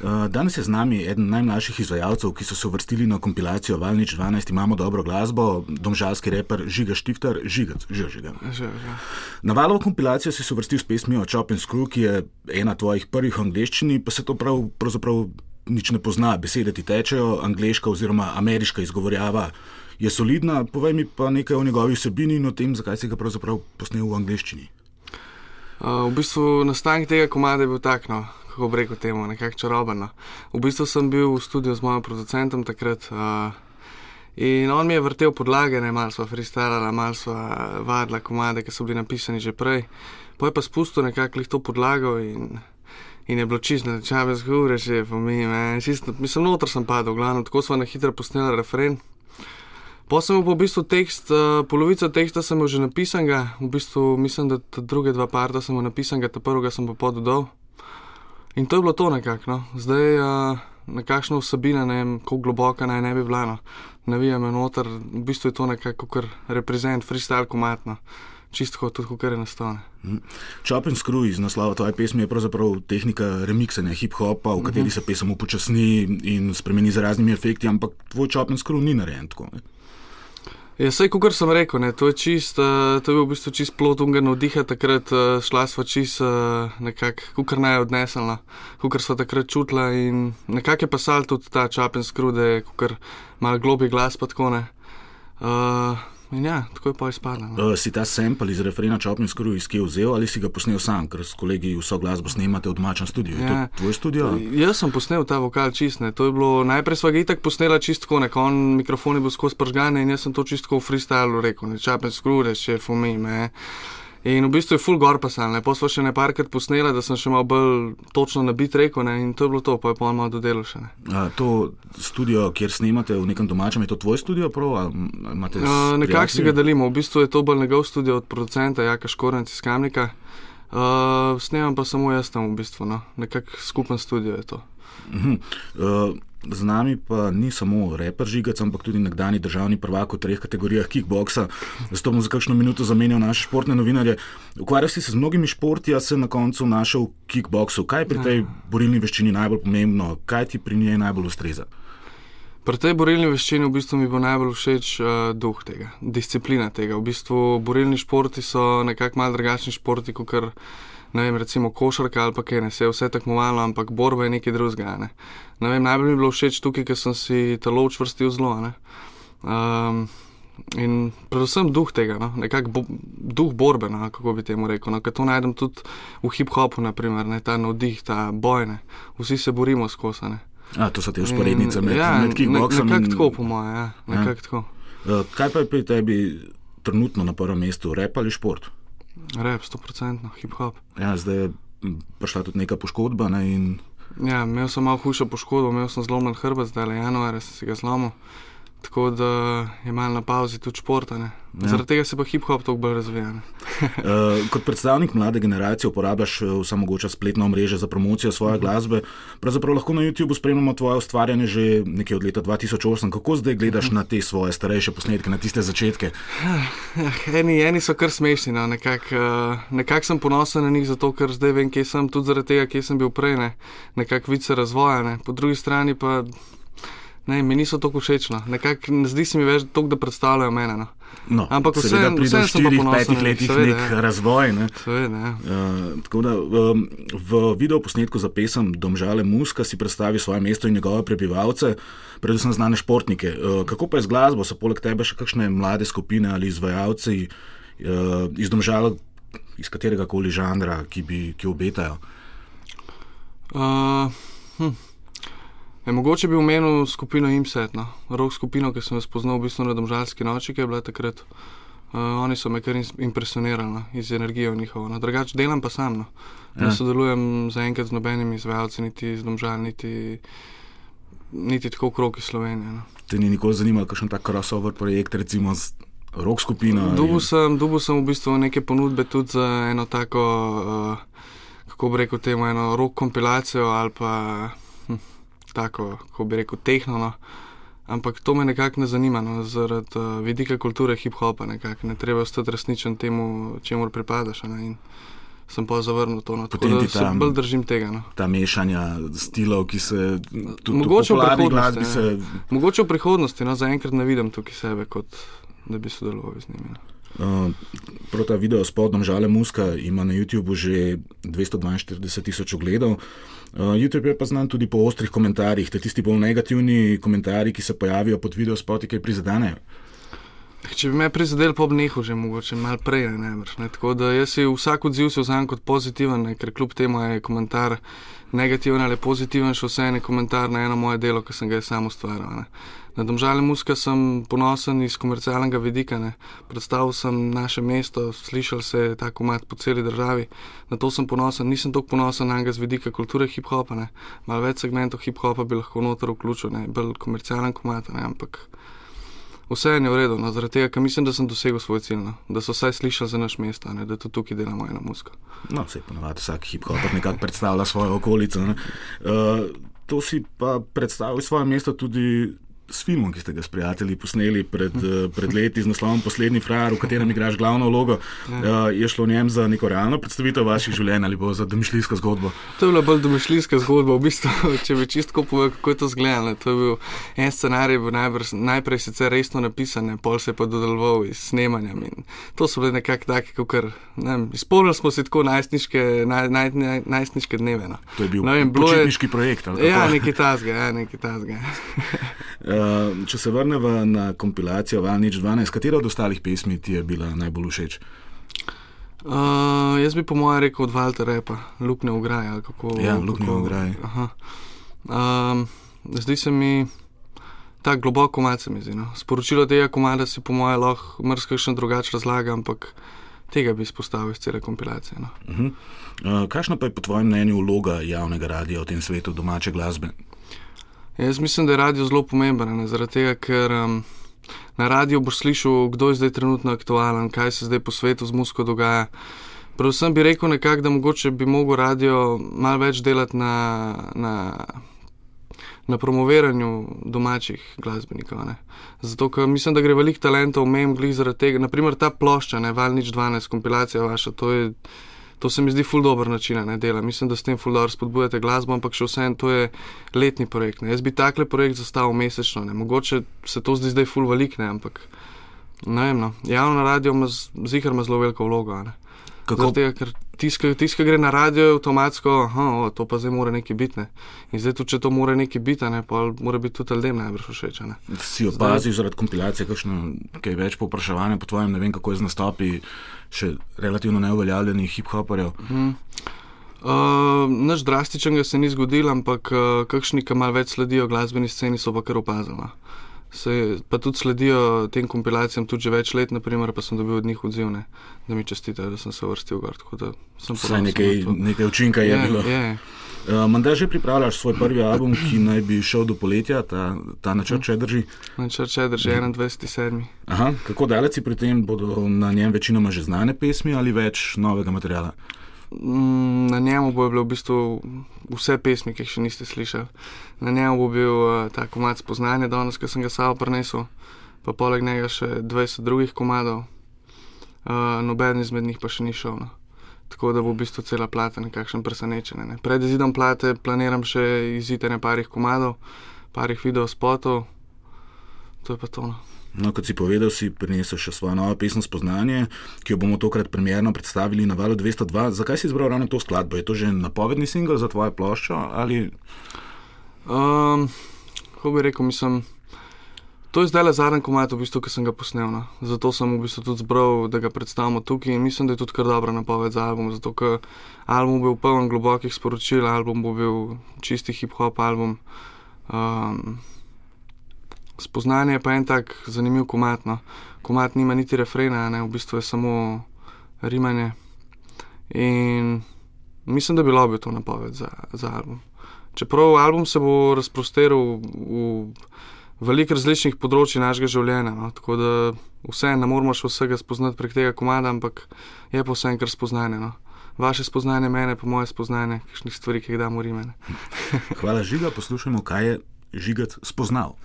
Uh, danes je z nami eden najmlajših izvajalcev, ki so se uvrstili na kompilacijo Valnič 12. Imamo dobro glasbo, domžalski reper Žiga Štifter, Žigac, že žiga. Na valovo kompilacijo si se uvrstil s pesmijo Chop and Screw, ki je ena tvojih prvih v angleščini, pa se to prav, pravzaprav nič ne pozna. Besede ti tečejo, angliška oziroma ameriška izgovorjava je solidna. Povej mi pa nekaj o njegovi vsebini in o tem, zakaj si ga pravzaprav posnel v angleščini. Uh, v bistvu nastanek tega komada je bil tak, no, kako bi rekel temu, nekako čarobno. V bistvu sem bil v studiu z mojim producentom takrat uh, in on mi je vrtel podlage, malo sva freestylala, malo sva vadila komade, ki so bili napisani že prej. Pa je pa spustil nekako to podlago in, in je bilo čisto, če me zgore, že po mi, mislim, noter sem padel, glavno, tako sva na hitro posnela referen. Pa sem v bistvu tekst, polovico teksta sem že napisan, ga, v bistvu mislim, da druge dva parta sem napisan, ta prvega sem pa podal. In to je bilo to nekako. No. Zdaj, uh, nekakšna vsebina, ne vem, kako globoka naj ne bi bila. No. Ne vem, noter, v bistvu je to nekako kar reprezent, freestyle komatno. Čisto tudi, kar je nastane. Chop and Screw iz naslova tvoje pesmi je pravzaprav tehnika remiksanja hip-hopa, v kateri se pesem upočasni in spremeni z raznimi efekti, ampak tvoj Chop and Screw ni narejen tako. Ne? Ja, vse, kot sem rekel, ne, to je čist, uh, to je bil v bistvu čist plot unga navdiha, takrat uh, šla sva čist uh, nekako, kukar naj odnesla, kukar sva takrat čutila in nekako je pasal tudi ta čapen skrude, kukar malo globi glas pa tako ne. Uh, In ja, tako je pa izpadlo. No. Uh, si ta sample iz referena Čopni skoro iz Kijev vzel ali si ga posnel sam, ker s kolegi vso glasbo snemate v domačem studiu? Ja. Je to ja. tvoj studio? Jaz sem posnel ta vokal čistne. To je bilo najprej sva ga itak posnela čistko, nek on mikrofon je bil skozi pržgane in jaz sem to čistko v freestylu rekel, ne Čopni skoro, še fumi me. In v bistvu je full gor pasal, pa smo še ne parkrat posneli, da sem še malo bolj točno nabit rekel, ne? in to je bilo to, pa je pa malo dodelo še. A, to studio, kjer snimate v nekem domačem, je to tvoj studio, prav? Nekako si ga delimo, v bistvu je to bolj njegov studio od producenta Jaka Škorenc iz Kamnika. Uh, snemam pa samo jaz tam v bistvu, no? nekako skupen studio je to. Uh -huh. uh, Z nami pa ni samo reper Žigac, ampak tudi nekdani državni prvak v treh kategorijah kickboksa. Zato bom za kakšno minuto zamenjal naše športne novinarje. Ukvarjal si se z mnogimi športi, a se na koncu našel v kickboksu. Kaj je pri tej borilni veščini najbolj pomembno, kaj ti pri njej najbolj ustreza? Pri tej borilni veščini v bistvu mi bo najbolj všeč uh, duh tega, disciplina tega. V bistvu borilni športi so nekako malce drugačni športi kot kar ne vem, recimo košarka ali pa kaj, ne se je vse tekmovalno, ampak borba je nekaj drugega. Ne. Ne vem, najbolj mi je bilo všeč tukaj, ker sem si telo učvrstil zelo. Um, in predvsem duh tega, no, nekako bo, duh borbe, no, kako bi temu rekel. No, ker to najdem tudi v hip-hopu, naprimer, ne, ta navdih, ta bojne, vsi se borimo skozi. A, to so te usporednice med, ja, med kickboksom. Nekako in... tako, po mojem. Ja, ja. uh, kaj pa je pri tebi trenutno na prvem mestu, rep ali šport? Rep, 100%, hip-hop. Ja, zdaj je prišla tudi neka poškodba. Ne, in... Ja, imel sem malo hujšo poškodbo, imel sem zlomljen hrbet, zdaj le januarja sem si ga zlomil. Tako da je malo na pauzi tudi športa. Ja. Zaradi tega se pa hip-hop tako bolj razvija. uh, kot predstavnik mlade generacije uporabljaš eh, vsa mogoča spletna omrežja za promocijo svoje mhm. glasbe. Pravzaprav lahko na YouTubu spremljamo tvoje ustvarjanje že nekaj od leta 2008. Kako zdaj gledaš uh mhm. -huh. na te svoje starejše posnetke, na tiste začetke? Uh, eni, eni so kar smešni. No. Nekako uh, nekak sem ponosen na njih, zato ker zdaj vem, kje sem, tudi zaradi tega, kje sem bil prej, ne. nekako vice razvoja. Ne. Po drugi strani pa. Ne, mi niso tako všeč. No. Zdi se mi več, tok, da predstavljajo mene. No. No, Ampak vse je pri 4-5 letih nek ja. razvoj. Ne. Seveda, ja. uh, da, um, v videoposnetku za pesem Domžale Muska si predstavi svoje mesto in njegove prebivalce, predvsem znane športnike. Uh, kako pa je z glasbo, so poleg tebe še kakšne mlade skupine ali izvajalci uh, iz Domžale, iz katerega koli žanra, ki, bi, ki obetajo? Uh, hm. Je, mogoče bi omenil skupino Imset, no. rok skupino, ki sem jo spoznal v bistvu na Domžalski noči, ki je bila takrat. Uh, oni so me kar impresionirali no, iz energije njihovo. No. Drugače delam pa sam. No. Ja. Ne sodelujem zaenkrat z nobenimi izvajalci, niti z Domžal, niti, niti tako krok iz Slovenije. No. Te ni nikoli zanimalo, kakšen tak crossover projekt, recimo z rok skupino? Dubu sem, dubu sem v bistvu neke ponudbe tudi za eno tako, uh, kako bi rekel temu, eno rok kompilacijo ali pa tako, kako bi rekel, tehnološko. Ampak to me nekako ne zanima, no, zaradi uh, vidika kulture hip-hopa. Ne treba ostati resničen temu, čemu pripadaš. Ne, sem pa zavrnil to. No. Tako da se bolj držim tega. No. Ta mešanja stilov, ki se tudi mogoče v prihodnosti. Se... Mogoče v prihodnosti, no zaenkrat ne vidim tukaj sebe, kot da bi sodeloval z njimi. No. Uh, Prav ta video s podnom Žale Muska ima na YouTubu že 242 tisoč ogledov. Uh, YouTube je pa znan tudi po ostrih komentarjih, te tisti bolj negativni komentarji, ki se pojavijo pod video spoti, ki prizadenejo. Če bi me prizadel, pa bi nehal že mogoče malo prej. Ne, ne, Tako da jaz si vsak odziv vzamem kot pozitiven, ne, ker kljub temu je komentar negativen ali pozitiven, še vse je komentar na eno moje delo, ki sem ga sam ustvaril. Na domžale muska sem ponosen iz komercialnega vidika. Ne. Predstavil sem naše mesto, slišal se je tako mat po celi državi. Na to sem ponosen, nisem tako ponosen na njega z vidika kulture hip-hopa. Malo več segmentov hip-hopa bi lahko noter vključil, ne. bolj komercialen komat, ne. ampak vse je v redu, no, zaradi tega, ker mislim, da sem dosegel svoj cilj, no, da so vsaj slišali za naš mesto, ne, da tudi tukaj delamo eno musko. No, vse ponovadi vsak hip-hop nekako predstavlja svojo okolico. Uh, to si pa predstavlja svoje mesto tudi s filmom, ki ste ga s prijatelji posneli pred, eh, pred leti z naslovom Poslednji frajer, v katerem igraš glavno vlogo. Ja. Je šlo v njem za neko realno predstavitev vaših življenj ali pa za domišljijsko zgodbo? To je bila bolj domišljijska zgodba, v bistvu, če bi čisto povedal, kako je to izgledalo. To je bil en scenarij, bil najbrž, najprej sicer resno napisan, pol se je pa dodeloval iz snemanja. To so bile nekako take, kot ne, izpolnili smo si tako najstniške, naj, naj, naj, najstniške dneve. No. To je bil početniški projekt. Ja, nekaj tasga. Ja, nekaj tasga. Eh, če se vrnemo na kompilacijo Valnič 12, katera od ostalih pesmi ti je bila najbolj všeč? Uh, jaz bi po mojem rekel od Walter Repa, Lukne Ugraje. Ja, Lukne Ugraje. Um, zdi se mi tako globoko malce mi zdi. No. Sporočilo tega komada si po mojem lahko mrsko še drugače razlaga, ampak tega bi izpostavil iz cele kompilacije. No. Uh -huh. uh, kakšna pa je po tvojem mnenju vloga javnega radia v tem svetu domače glasbe? Jaz mislim, da je radio zelo pomemben, ne, zaradi tega, ker um, na radiju boš slišal, kdo je zdaj trenutno aktualen, kaj se zdaj po svetu z musko dogaja. Predvsem bi rekel nekako, da mogoče bi mogel radio malo več delati na, na, na promoviranju domačih glasbenikov. Ne. Zato, ker mislim, da gre veliko talentov mem glih zaradi tega. Naprimer ta plošča, ne Valnič 12, kompilacija vaša, to je. To se mi zdi ful dobr način ne, dela. Mislim, da s tem ful dobro spodbujate glasbo, ampak še vseeno to je letni projekt. Ne. Jaz bi takle projekt zastavil mesečno. Ne. Mogoče se to zdi zdaj ful velik, ne, ampak ne vem. No. Javno radio ima zihar zelo veliko vlogo. Kako? Tega, ker tiskaj, ki gre na radio, avtomatsko, da to pa zdaj mora nekaj biti. Ne. In zdaj, tudi, če to mora nekaj biti, ne, pa mora biti tudi ljudem najbrž všeč. Si opazil zaradi kompilacije, kakšno kaj več popraševanja po tvojem, ne vem, kako je z nastopi še relativno neuveljavljenih hip-hoperjev. Hmm. Uh, naš drastičen ga se ni zgodil, ampak uh, kakšni, ki malo več sledijo glasbeni sceni, so pa kar opazili. Se pa tudi sledijo tem kompilacijam, tudi že več let, naprimer, pa sem dobil od njih odziv, ne, da mi čestitajo, da sem se vrstil gor. Vsaj nekaj, nekaj učinka je, je bilo. Je. Uh, Manda že pripravljaš svoj prvi album, ki naj bi šel do poletja, ta, ta načrt če drži? Načrt če drži, 21.7. Aha, kako daleč pri tem bodo na njem večinoma že znane pesmi ali več novega materiala? Mm, na njemu bo bilo v bistvu vse pesmi, ki jih še niste slišali. Na njemu bo bil uh, ta komat spoznanja, danes, ki sem ga samo prenesel, pa poleg njega še 20 drugih komadov, uh, noben izmed njih pa še ni šel. No. Tako da bo v bistvu cela plata nekakšen presenečen. Ne. Pred izidom plate planiram še izidene parih komadov, parih videospotov, to je pa to. No. No, kot si povedal, si prinesel še svojo novo pesem Spoznanje, ki jo bomo tokrat premjerno predstavili na valu 202. Zakaj si izbral ravno to skladbo? Je to že napovedni singel za tvojo ploščo? Ali... Um, kako bi rekel, mislim. To je zdaj le zadnji komat, v bistvu, ki sem ga posnel. No. Zato sem v bistvu tudi zbral, da ga predstavimo tukaj in mislim, da je tudi kar dobra napoved za album. Zato, ker album bo bil poln globokih sporočil, album bo bil čisti hip-hop album. Um, spoznanje pa je en tak zanimiv komat. No. Komat nima niti refrena, ne, v bistvu je samo rimanje. In mislim, da bi bilo to napoved za, za album. Čeprav album se bo razprosteril v veliko različnih področji našega življenja, no, tako da vse ne moramo še vsega spoznati prek tega komada, ampak je pa vse enkrat spoznanje. No. Vaše spoznanje mene, pa moje spoznanje, kakšnih stvari, ki jih damo rimene. Hvala, Žiga, poslušajmo, kaj je Žiga spoznal.